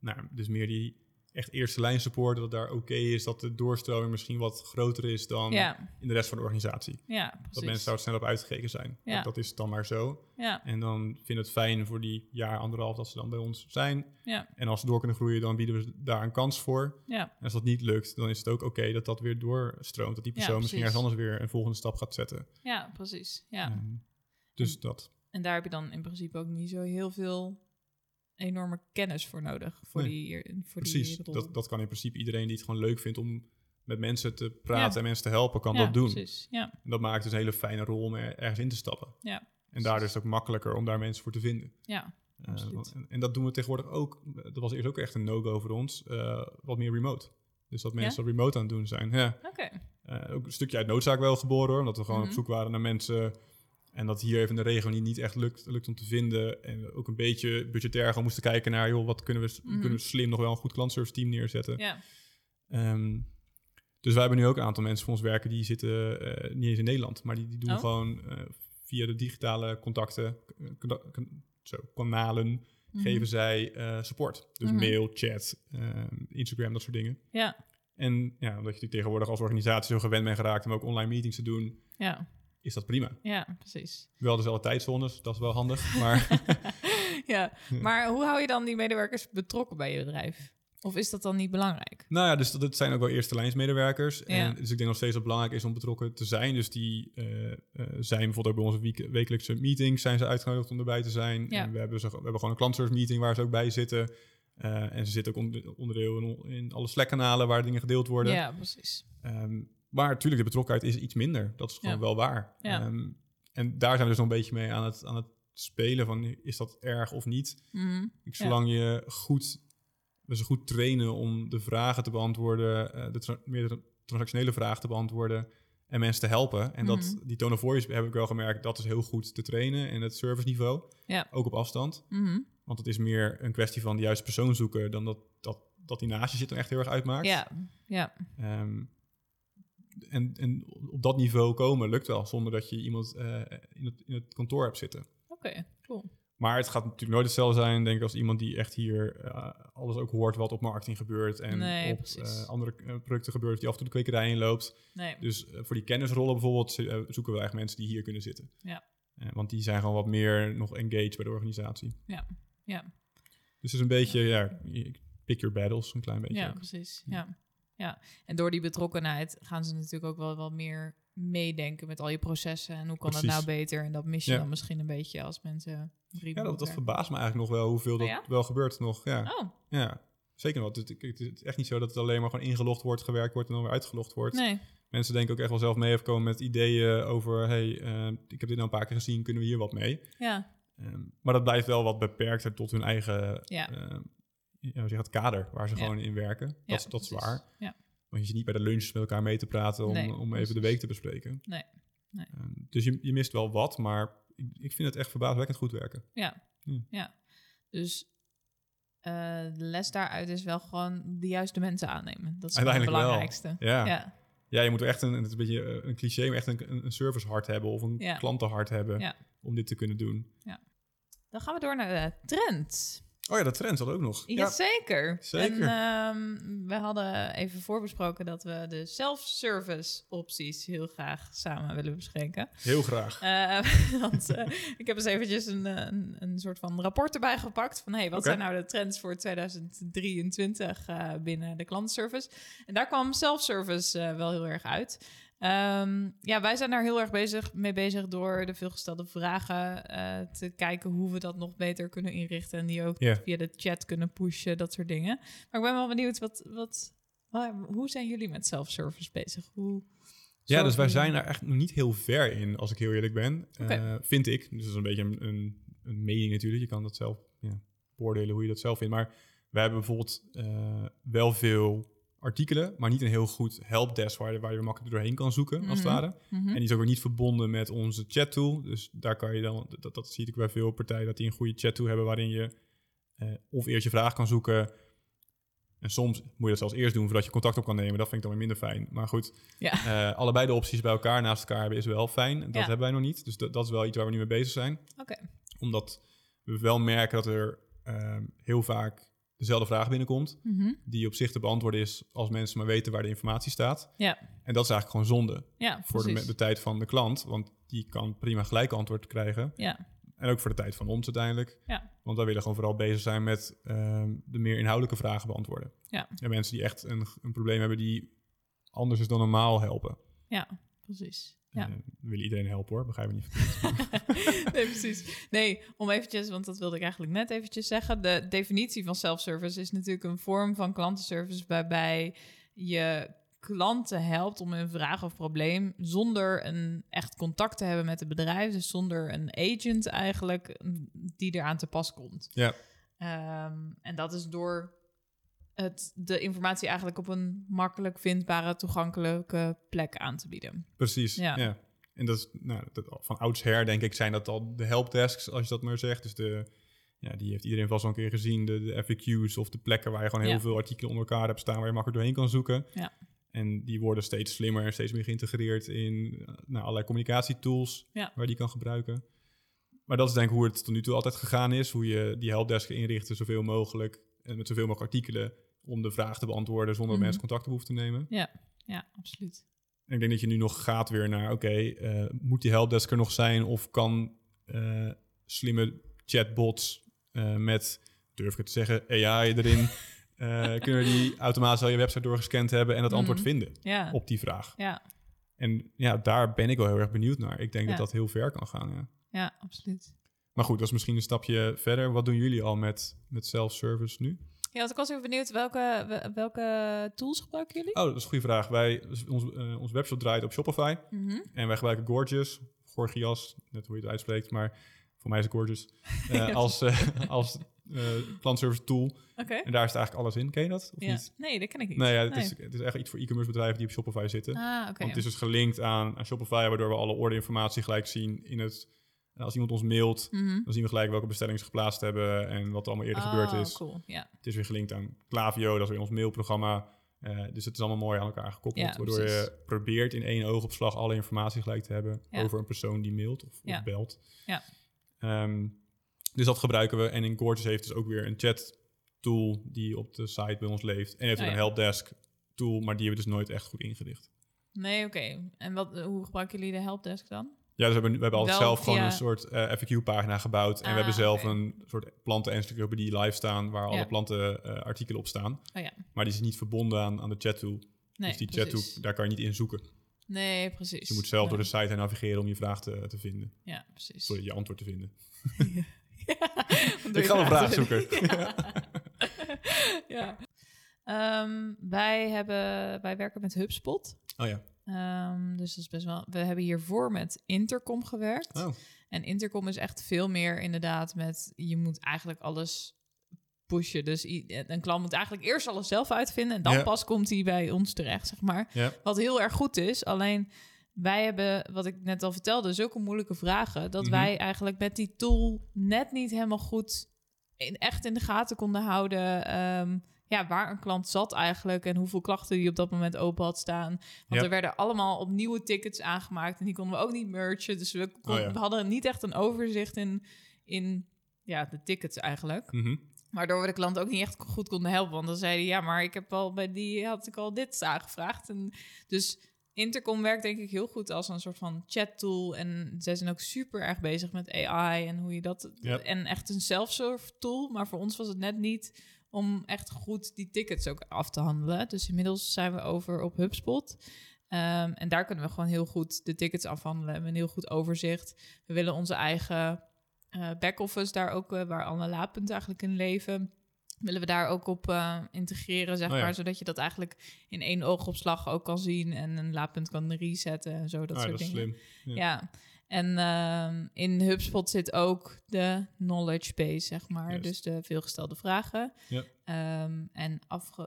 nou, dus meer die echt eerste lijn support, dat het daar oké is, dat de doorstroming misschien wat groter is dan
Ja.
in de rest van de organisatie.
Ja, precies.
Dat mensen daar snel op uitgekeken zijn.
Ja.
Dat, dat is dan maar zo.
Ja.
En dan vinden het fijn voor die jaar, anderhalf dat ze dan bij ons zijn.
Ja.
En als ze door kunnen groeien, dan bieden we daar een kans voor.
Ja.
En als dat niet lukt, dan is het ook oké dat dat weer doorstroomt. Dat die
Ja,
persoon misschien ergens anders weer een volgende stap gaat zetten.
Ja, precies. Ja.
Ehm, dus dat.
En daar heb je dan in principe ook niet zo heel veel enorme kennis voor nodig. Voor
Nee,
die, voor
Precies.
die.
Dat, dat kan in principe iedereen die het gewoon leuk vindt om met mensen te praten
Ja.
en mensen te helpen, kan
ja,
dat doen.
Precies. Ja.
En dat maakt dus een hele fijne rol om er- ergens in te stappen.
Ja.
En daardoor is het ook makkelijker om daar mensen voor te vinden.
Ja.
Uh, want- en, en dat doen we tegenwoordig ook. Dat was eerst ook echt een no-go voor ons. uh, wat meer remote. Dus dat mensen remote aan het doen zijn. Ja.
Oké.
Uh, ook een stukje uit noodzaak wel geboren hoor. Omdat we gewoon
Mhm.
op zoek waren naar mensen. En dat hier even in de regio niet, echt lukt, lukt om te vinden. En ook een beetje budgetair gewoon moesten kijken naar... joh, wat kunnen we,
Mhm.
kunnen we slim nog wel een goed klantservice team neerzetten.
Ja.
Ehm, dus wij hebben nu ook een aantal mensen voor ons werken... die zitten uh, niet eens in Nederland. Maar die, die doen
Oh.
gewoon uh, via de digitale contacten... kan- zo, kanalen
Mhm.
geven zij uh, support. Dus
Mhm.
mail, chat, uh, Instagram, dat soort dingen.
Ja.
En ja, omdat je tegenwoordig als organisatie zo gewend bent geraakt om ook online meetings te doen,
Ja.
Is dat prima.
Ja, precies.
Wel dezelfde tijdzones, dat is wel handig. Maar [LAUGHS]
ja. Maar hoe hou je dan die medewerkers betrokken bij je bedrijf? Of is dat dan niet belangrijk?
nou ja, dus dat, dat zijn ook wel eerste lijnsmedewerkers.
Ja.
En dus ik denk nog steeds dat het belangrijk is om betrokken te zijn. Dus die uh, uh, zijn bijvoorbeeld ook bij onze week, wekelijkse meetings zijn ze uitgenodigd om erbij te zijn.
Ja.
En we hebben, ze, we hebben gewoon een klantservice meeting waar ze ook bij zitten. Uh, en ze zitten ook onder, onderdeel in, in alle Slack-kanalen waar dingen gedeeld worden.
Ja, precies.
Um, maar natuurlijk, de betrokkenheid is iets minder. Dat is gewoon
Ja.
wel waar.
Ja.
Um, en daar zijn we dus nog een beetje mee aan het, aan het spelen van, is dat erg of niet?
Mhm.
Ik, zolang je goed, ze goed trainen om de vragen te beantwoorden, uh, de tra meer de transactionele vragen te beantwoorden en mensen te helpen. En dat,
Mhm.
die tone of voice heb ik wel gemerkt, dat is heel goed te trainen en het serviceniveau,
Ja.
ook op afstand.
Mhm.
Want het is meer een kwestie van de juiste persoon zoeken dan dat, dat, dat die naast je zit en echt heel erg uitmaakt.
Ja, ja.
Um, en, en op dat niveau komen lukt wel, zonder dat je iemand eh, in, het, in het kantoor hebt zitten.
Oké, cool.
Maar het gaat natuurlijk nooit hetzelfde zijn, denk ik, als iemand die echt hier eh, alles ook hoort wat op marketing gebeurt en
Nee,
op eh, andere producten gebeurt, die af en toe de kwekerij inloopt.
Nee,
Dus voor die kennisrollen bijvoorbeeld zoeken we echt mensen die hier kunnen zitten.
Ja.
Want die zijn gewoon wat meer nog engaged bij de organisatie.
ja.
Dus het is een beetje, ja, pick your battles, een klein beetje.
Ja,
ook.
precies. Ja. ja. En door die betrokkenheid gaan ze natuurlijk ook wel wat meer meedenken met al je processen. En hoe kan dat nou beter? En dat mis je
Ja.
dan misschien een beetje als mensen
Ja, dat, dat verbaast me eigenlijk nog wel hoeveel dat
Oh ja?
wel gebeurt nog. Ja,
Oh,
ja. zeker wel. Het, het- het is echt niet zo dat het alleen maar gewoon ingelogd wordt, gewerkt wordt en dan weer uitgelogd wordt.
nee.
Mensen denken ook echt wel zelf mee even komen met ideeën over, hey, eh, ik heb dit nou een paar keer gezien, kunnen we hier wat mee?
Ja,
Ehm, maar dat blijft wel wat beperkter tot hun eigen
Ja.
ehm, ja, het, kader waar ze
Ja.
gewoon in werken. Dat,
ja,
is- dat is waar.
Ja.
Want je zit niet bij de lunch met elkaar mee te praten om,
Nee,
om even de week te bespreken.
Nee, nee.
Ehm, dus je, je mist wel wat, maar ik, ik vind het echt verbazingwekkend goed werken.
Ja, ja. Dus eh, de les daaruit is wel gewoon de juiste mensen aannemen. Dat is het
wel.
belangrijkste.
Ja. ja.
Ja,
je moet echt een, het is een beetje eh, een cliché, maar echt een, een, servicehart hebben of een
Ja.
klantenhart hebben
Ja.
om dit te kunnen doen.
dan gaan we door naar de trend.
Oh ja, dat trend had ook nog. Ja,
Jazeker.
zeker.
En ehm, we hadden even voorbesproken dat we de self-service opties heel graag samen willen bespreken.
heel graag.
Eh, [LAUGHS] want eh, ik heb eens eventjes een, eh, een, een soort van rapport erbij gepakt. Van hey, wat zijn nou de trends voor 2023 eh, binnen de klantenservice? En daar kwam self-service wel heel erg uit. Ehm, ja, wij zijn daar heel erg bezig, mee bezig door de veelgestelde vragen eh, te kijken hoe we dat nog beter kunnen inrichten. En die ook via de chat kunnen pushen, dat soort dingen. Maar ik ben wel benieuwd, wat, wat, hoe zijn jullie met self-service bezig? Hoe
Ja, dus wij zijn daar echt nog niet heel ver in, als ik heel eerlijk ben. Eh, vind ik. Dus dat is een beetje een, een, een mening natuurlijk. Je kan dat zelf ja, beoordelen hoe je dat zelf vindt. Maar wij hebben bijvoorbeeld eh, wel veel artikelen, maar niet een heel goed helpdesk waar je, waar je makkelijk doorheen kan zoeken, als het
Mhm.
ware.
Mhm.
En die is ook weer niet verbonden met onze chattool. Dus daar kan je dan, dat, dat zie ik bij veel partijen, dat die een goede chattool hebben waarin je eh, of eerst je vraag kan zoeken. En soms moet je dat zelfs eerst doen voordat je contact op kan nemen. Dat vind ik dan weer minder fijn. Maar goed,
Ja.
eh, allebei de opties bij elkaar naast elkaar hebben is wel fijn. Dat
Ja.
hebben wij nog niet. Dus dat, dat is wel iets waar we nu mee bezig zijn. Omdat we wel merken dat er ehm, heel vaak dezelfde vraag binnenkomt.
Mhm.
Die op zich te beantwoorden is als mensen maar weten waar de informatie staat.
Ja.
En dat is eigenlijk gewoon zonde
Ja,
voor de, de tijd van de klant. Want die kan prima gelijk antwoord krijgen.
Ja,
En ook voor de tijd van ons uiteindelijk.
Ja.
Want wij willen gewoon vooral bezig zijn met ehm, de meer inhoudelijke vragen beantwoorden.
Ja.
En mensen die echt een, een probleem hebben die anders is dan normaal helpen.
ja, precies. Ja.
Eh, willen iedereen helpen hoor, begrijp me niet [LAUGHS]
nee, precies. Nee, om eventjes, want dat wilde ik eigenlijk net eventjes zeggen. De definitie van self-service is natuurlijk een vorm van klantenservice waarbij je klanten helpt om hun vraag of probleem zonder een echt contact te hebben met het bedrijf. Dus zonder een agent eigenlijk mm, die eraan te pas komt.
Ja.
Ehm, en dat is door het, de informatie eigenlijk op een makkelijk vindbare, toegankelijke plek aan te bieden.
Precies,
Ja.
ja. En dat is nou, dat, van oudsher denk ik zijn dat al de helpdesks, als je dat maar zegt. Dus de, ja, die heeft iedereen vast wel een keer gezien. De, de FAQ's of de plekken waar je gewoon heel
Ja.
veel artikelen onder elkaar hebt staan... waar je makkelijk doorheen kan zoeken.
Ja.
En die worden steeds slimmer en steeds meer geïntegreerd in eh, nou, allerlei communicatietools...
Ja.
waar die kan gebruiken. Maar dat is denk ik hoe het tot nu toe altijd gegaan is. Hoe je die helpdesk inrichten zoveel mogelijk... en met zoveel mogelijk artikelen om de vraag te beantwoorden... zonder dat mensen contact hoeven te nemen.
Ja, absoluut.
En ik denk dat je nu nog gaat weer naar, oké, eh, moet die helpdesk er nog zijn? Of kan eh, slimme chatbots eh, met, durf ik het te zeggen, AI erin... [LAUGHS] kunnen die automatisch al je website doorgescand hebben en dat antwoord
Mhm.
vinden
Ja,
op die vraag?
ja,
En ja, daar ben ik wel heel erg benieuwd naar. Ik denk
Ja.
dat dat heel ver kan gaan, ja.
ja, absoluut.
Maar goed, dat is misschien een stapje verder. Wat doen jullie al met, met self-service nu?
Ja, want ik was even benieuwd, welke, we- welke tools gebruiken jullie?
Oh, dat is een goede vraag. Wij, ons, eh, ons webshop draait op Shopify.
Mhm.
En wij gebruiken Gorgeous, Gorgias, net hoe je het uitspreekt, maar voor mij is het Gorgeous, [LAUGHS] eh, als, eh, als klantservice tool. En daar is het eigenlijk alles in. Ken je dat? Of
Ja.
niet?
Nee, dat ken ik niet.
Nee, ja, het, Is, het is echt iets voor e-commerce bedrijven die op Shopify zitten.
Ah.
Want het is dus gelinkt aan, aan Shopify, waardoor we alle orderinformatie gelijk zien in het... Als iemand ons mailt,
Mhm.
dan zien we gelijk welke bestellingen ze geplaatst hebben en wat er allemaal eerder
Oh,
gebeurd is.
cool.
Het is weer gelinkt aan Klaviyo, dat is weer ons mailprogramma. Eh, dus het is allemaal mooi aan elkaar gekoppeld.
Ja,
waardoor
precies.
je probeert in één oogopslag alle informatie gelijk te hebben
Ja.
over een persoon die mailt of,
Ja.
of belt.
Ja.
Ehm, dus dat gebruiken we. En in Gorgeous heeft dus ook weer een chat tool die op de site bij ons leeft. En heeft
Oh
een helpdesk tool, maar die hebben we dus nooit echt goed ingericht.
Nee, oké. En wat, hoe gebruiken jullie de helpdesk dan?
Ja, dus we hebben, we hebben altijd
Wel
zelf gewoon een soort eh, FAQ-pagina gebouwd. en we
Ah,
hebben zelf een soort planten-encyclopedie live staan... waar alle plantenartikelen op staan.
Oh ja.
Maar die is niet verbonden aan, aan de chat-tool.
Nee,
dus die chat-tool, daar kan je niet in zoeken.
Nee, precies.
je moet zelf door de site heen navigeren om je vraag te, te vinden.
Ja, precies.
Sorry, je antwoord te vinden. [LAUGHS] [LAUGHS] Ik ga een vraag zoeken. [LAUGHS]
Ja. Ehm, wij, hebben, wij werken met HubSpot.
Oh ja.
Ehm, dus dat is best wel. We hebben hiervoor met Intercom gewerkt.
Oh,
En Intercom is echt veel meer inderdaad met. Je moet eigenlijk alles pushen. Dus een klant moet eigenlijk eerst alles zelf uitvinden. En dan
Ja.
pas komt hij bij ons terecht, zeg maar.
ja.
Wat heel erg goed is. Alleen wij hebben, wat ik net al vertelde, zulke moeilijke vragen. Dat
Mhm.
wij eigenlijk met die tool net niet helemaal goed in, echt in de gaten konden houden. ehm, ja, waar een klant zat eigenlijk en hoeveel klachten die op dat moment open had staan. Want er werden allemaal op nieuwe tickets aangemaakt en die konden we ook niet mergen. Dus we, kon-
Oh ja.
we hadden niet echt een overzicht in, in ja, de tickets eigenlijk.
Mhm.
Waardoor we de klant ook niet echt goed konden helpen. Want dan zei hij, ja, maar ik heb al bij die had ik al dit aangevraagd. En dus Intercom werkt denk ik heel goed als een soort van chat tool. En zij zijn ook super erg bezig met AI en hoe je dat... En echt een self-serve tool. Maar voor ons was het net niet om echt goed die tickets ook af te handelen. Dus inmiddels zijn we over op HubSpot. Ehm, en daar kunnen we gewoon heel goed de tickets afhandelen. We hebben een heel goed overzicht. We willen onze eigen eh back-office daar ook, eh, waar alle laadpunten eigenlijk in leven, willen we daar ook op eh, integreren, zeg
Oh ja.
maar. Zodat je dat eigenlijk in één oogopslag ook kan zien en een laadpunt kan resetten en zo, dat
Ah,
soort
dat is
dingen.
slim.
Ja. En ehm, in HubSpot zit ook de knowledge base, zeg maar. Dus de veelgestelde vragen.
Ja.
Ehm, en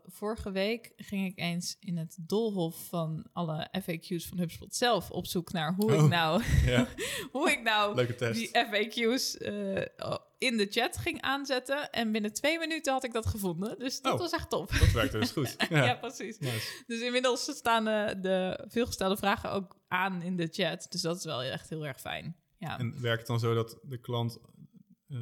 vorige week ging ik eens in het doolhof van alle FAQ's van HubSpot zelf op zoek naar hoe
Oh.
ik nou,
Ja, [LAUGHS]
hoe ik nou die FAQ's eh, in de chat ging aanzetten. En binnen twee minuten had ik dat gevonden. Dus dat
Oh.
was echt top.
Dat werkt dus goed. [LAUGHS]
Ja,
Ja.
precies.
Nice.
Dus inmiddels staan eh, de veelgestelde vragen ook aan in de chat. Dus dat is wel echt heel erg fijn. Ja,
En werkt het dan zo dat de klant, eh,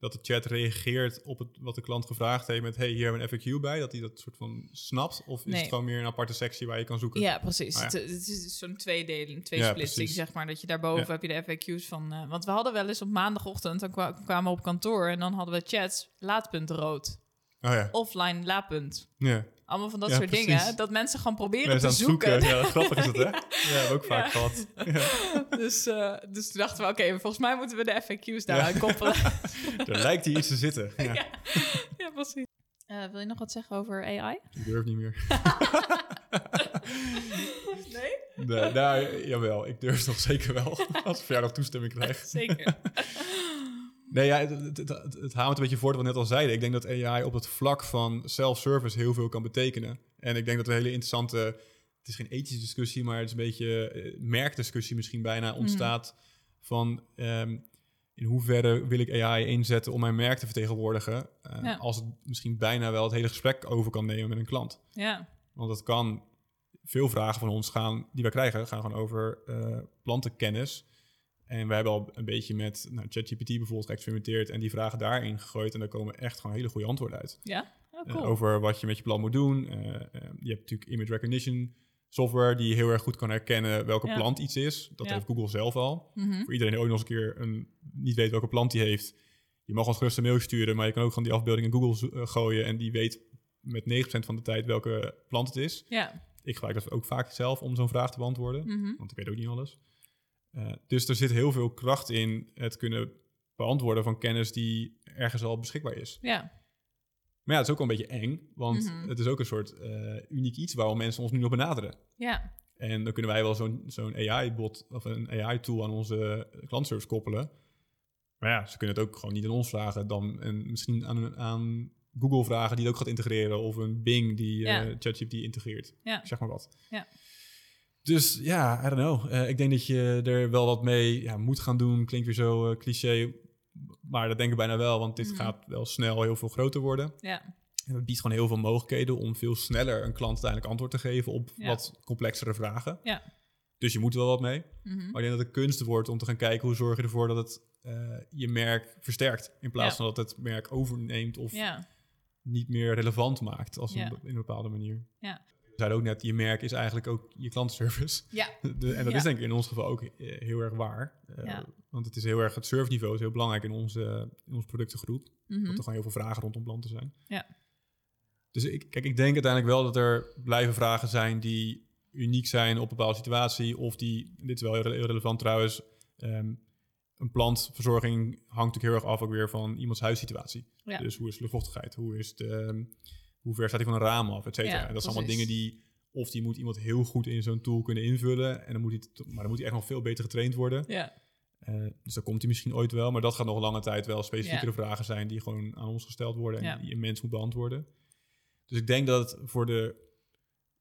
dat de chat reageert op het, wat de klant gevraagd heeft met, hey, hier hebben we een FAQ bij, dat hij dat soort van snapt? Of is
Nee.
het gewoon meer een aparte sectie waar je kan zoeken?
ja precies.
Ah, ja.
Het, het is zo'n tweedeling, twee
Ja,
splitsing,
precies.
zeg maar. Dat je daarboven
Ja.
heb je de FAQ's van... eh, want we hadden wel eens op maandagochtend, dan kwa- kwamen we op kantoor... en dan hadden we chats, laadpunt rood,
Oh ja.
offline laadpunt.
ja.
Allemaal van dat
Ja,
soort
precies.
dingen. Dat mensen gewoon proberen
Mensen
te zoeken.
zoeken. Ja, grappig is het, hè? [LAUGHS] Ja, hebben we ook vaak
Ja.
gehad. Ja. [LAUGHS]
dus, eh, dus toen dachten we, oké, volgens mij moeten we de FAQ's daar
Ja.
aan koppelen. [LAUGHS]
Er lijkt hier iets te zitten. Ja.
Ja. ja, precies. Eh, wil je nog wat zeggen over AI?
Ik durf niet meer.
Nee?
Nee, nou, jawel. Ik durf nog zeker wel. Als ik nog toestemming krijg.
Zeker.
Nee, ja, het, het, het, haalt een beetje voort wat we net al zeiden. Ik denk dat AI op het vlak van self-service heel veel kan betekenen. En ik denk dat een hele interessante... Het is geen ethische discussie, maar het is een beetje eh, merkdiscussie misschien bijna ontstaat. Van ehm, in hoeverre wil ik AI inzetten om mijn merk te vertegenwoordigen... eh,
Ja.
als het misschien bijna wel het hele gesprek over kan nemen met een klant.
Ja,
Want het kan... Veel vragen van ons gaan, die wij krijgen, gaan gewoon over eh, plantenkennis. En wij hebben al een beetje met nou, ChatGPT bijvoorbeeld geëxperimenteerd en die vragen daarin gegooid. En daar komen echt gewoon hele goede antwoorden uit.
ja. Oh,
Eh,
cool.
over wat je met je plan moet doen. Eh, eh, je hebt natuurlijk image recognition software die heel erg goed kan herkennen welke
Ja.
plant iets is. Dat
Ja.
heeft Google zelf al.
Mhm.
Voor iedereen die ooit nog eens een keer een, niet weet welke plant die heeft. Je mag ons gerust een mail sturen, maar je kan ook gewoon die afbeelding in Google gooien. En die weet met 9% van de tijd welke plant het is.
Ja.
Ik gebruik dat ook vaak zelf om zo'n vraag te beantwoorden.
Mhm.
Want ik weet ook niet alles. Eh, dus er zit heel veel kracht in het kunnen beantwoorden van kennis die ergens al beschikbaar is.
Ja.
Maar ja, het is ook wel een beetje eng, want
Mhm.
het is ook een soort eh, uniek iets waarom mensen ons nu nog benaderen.
Ja.
En dan kunnen wij wel zo'n zo'n AI-bot of een AI-tool aan onze klantservice koppelen. Maar ja, ze kunnen het ook gewoon niet aan ons vragen, dan en misschien aan, aan Google vragen die het ook gaat integreren, of een Bing die eh
Ja.
ChatGPT integreert.
Ja.
Zeg maar wat.
Ja.
Dus ja, I don't know. Eh, ik denk dat je er wel wat mee ja, moet gaan doen. Klinkt weer zo eh, cliché, maar dat denk ik bijna wel, want dit
Mhm.
gaat wel snel heel veel groter worden.
Ja.
En dat biedt gewoon heel veel mogelijkheden om veel sneller een klant uiteindelijk antwoord te geven op
Ja.
wat complexere vragen.
Ja.
Dus je moet er wel wat mee.
Mhm.
Maar ik denk dat de kunst wordt om te gaan kijken hoe zorg je ervoor dat het eh, je merk versterkt. In plaats
Ja.
van dat het merk overneemt of niet meer relevant maakt als een, in een bepaalde manier.
Ja.
Zeiden ook net, je merk is eigenlijk ook je klantenservice.
ja, [LAUGHS]
De, en dat
Ja.
is denk ik in ons geval ook heel erg waar. Eh,
Ja.
Want het is heel erg, het surfniveau is heel belangrijk in onze, in onze productengroep.
Mhm.
Dat er gewoon heel veel vragen rondom planten zijn.
Ja.
Dus ik, kijk, ik denk uiteindelijk wel dat er blijven vragen zijn die uniek zijn op een bepaalde situatie. Of die, dit is wel heel, heel relevant trouwens, ehm, een plantverzorging hangt natuurlijk heel erg af ook weer van iemands huissituatie.
Ja.
Dus hoe is de luchtvochtigheid? Hoe, is de, ehm, hoe ver staat hij van een raam af? Et cetera.
Ja,
en dat zijn allemaal dingen die, of die moet iemand heel goed in zo'n tool kunnen invullen. En dan moet hij, maar dan moet hij echt nog veel beter getraind worden.
ja,
Eh, dus dan komt hij misschien ooit wel, maar dat gaat nog lange tijd wel specifiekere vragen zijn die gewoon aan ons gesteld worden en die een mens moet beantwoorden. Dus ik denk dat het voor de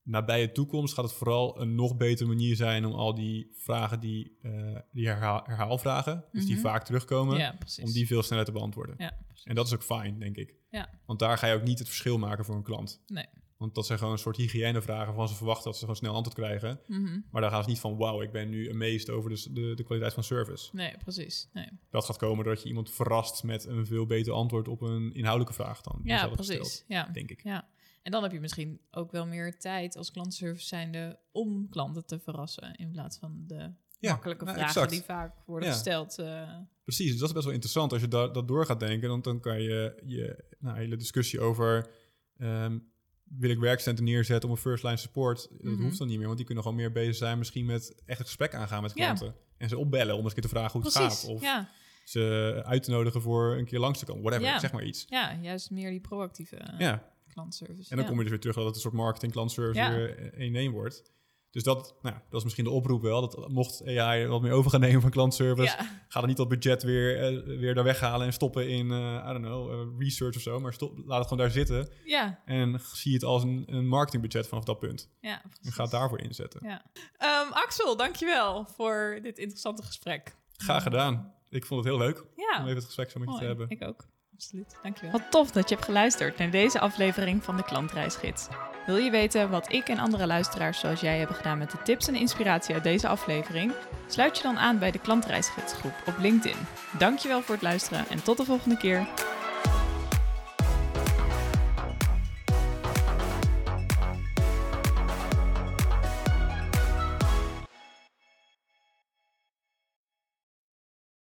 nabije toekomst gaat het vooral een nog betere manier zijn om al die vragen die, eh, die herhaal, herhaalvragen, dus die
Mhm.
vaak terugkomen,
ja,
om die veel sneller te beantwoorden.
Ja.
En dat is ook fijn, denk ik.
Ja.
Want daar ga je ook niet het verschil maken voor een klant.
Nee.
Want dat zijn gewoon een soort hygiënevragen van ze verwachten dat ze gewoon snel antwoord krijgen.
Mhm.
Maar daar gaan ze niet van, wauw, ik ben nu amazed over de, s- de, de kwaliteit van service.
Nee, precies. Nee.
Dat gaat komen doordat je iemand verrast met een veel beter antwoord op een inhoudelijke vraag dan. die
Ja, precies.
gesteld,
Ja.
denk ik.
ja. En dan heb je misschien ook wel meer tijd als klantenservice zijnde om klanten te verrassen. In plaats van de
Ja,
makkelijke
nou,
vragen
exact.
die vaak worden
Ja.
gesteld. eh,
Precies, dus dat is best wel interessant als je da- dat door gaat denken. Want dan kan je je nou, hele discussie over... ehm, wil ik werkcenten neerzetten om een first line support? Dat
Mhm.
hoeft dan niet meer, want die kunnen gewoon meer bezig zijn... misschien met echt een gesprek aangaan met
Ja.
klanten. En ze opbellen om eens een keer te vragen hoe het
precies.
gaat. Of ze uit te nodigen voor een keer langs te komen. Whatever,
Ja.
zeg maar iets.
ja, juist meer die proactieve eh,
Ja, en dan
ja.
kom je dus weer terug dat het een soort marketing klantservice
Ja.
weer één één wordt. Dus dat, nou, dat is misschien de oproep wel. Dat mocht AI wat meer over gaan nemen van klantservice,
Ja. [LAUGHS]
ga dan niet dat budget weer, eh, weer daar weghalen en stoppen in, eh, I don't know, eh, research of zo. Maar stop, laat het gewoon daar zitten
Ja,
en zie het als een, een marketingbudget vanaf dat punt.
ja.
En ga het daarvoor inzetten.
Ja. Ehm, Axel, dankjewel voor dit interessante gesprek.
Graag gedaan. Ik vond het heel leuk
Ja,
om even het gesprek zo met je te hebben.
Ik ook. Absoluut. Dankjewel. Wat tof dat je hebt geluisterd naar deze aflevering van de Klantreisgids. Wil je weten wat ik en andere luisteraars zoals jij hebben gedaan met de tips en inspiratie uit deze aflevering? Sluit je dan aan bij de Klantreisgidsgroep op LinkedIn. Dankjewel voor het luisteren en tot de volgende keer.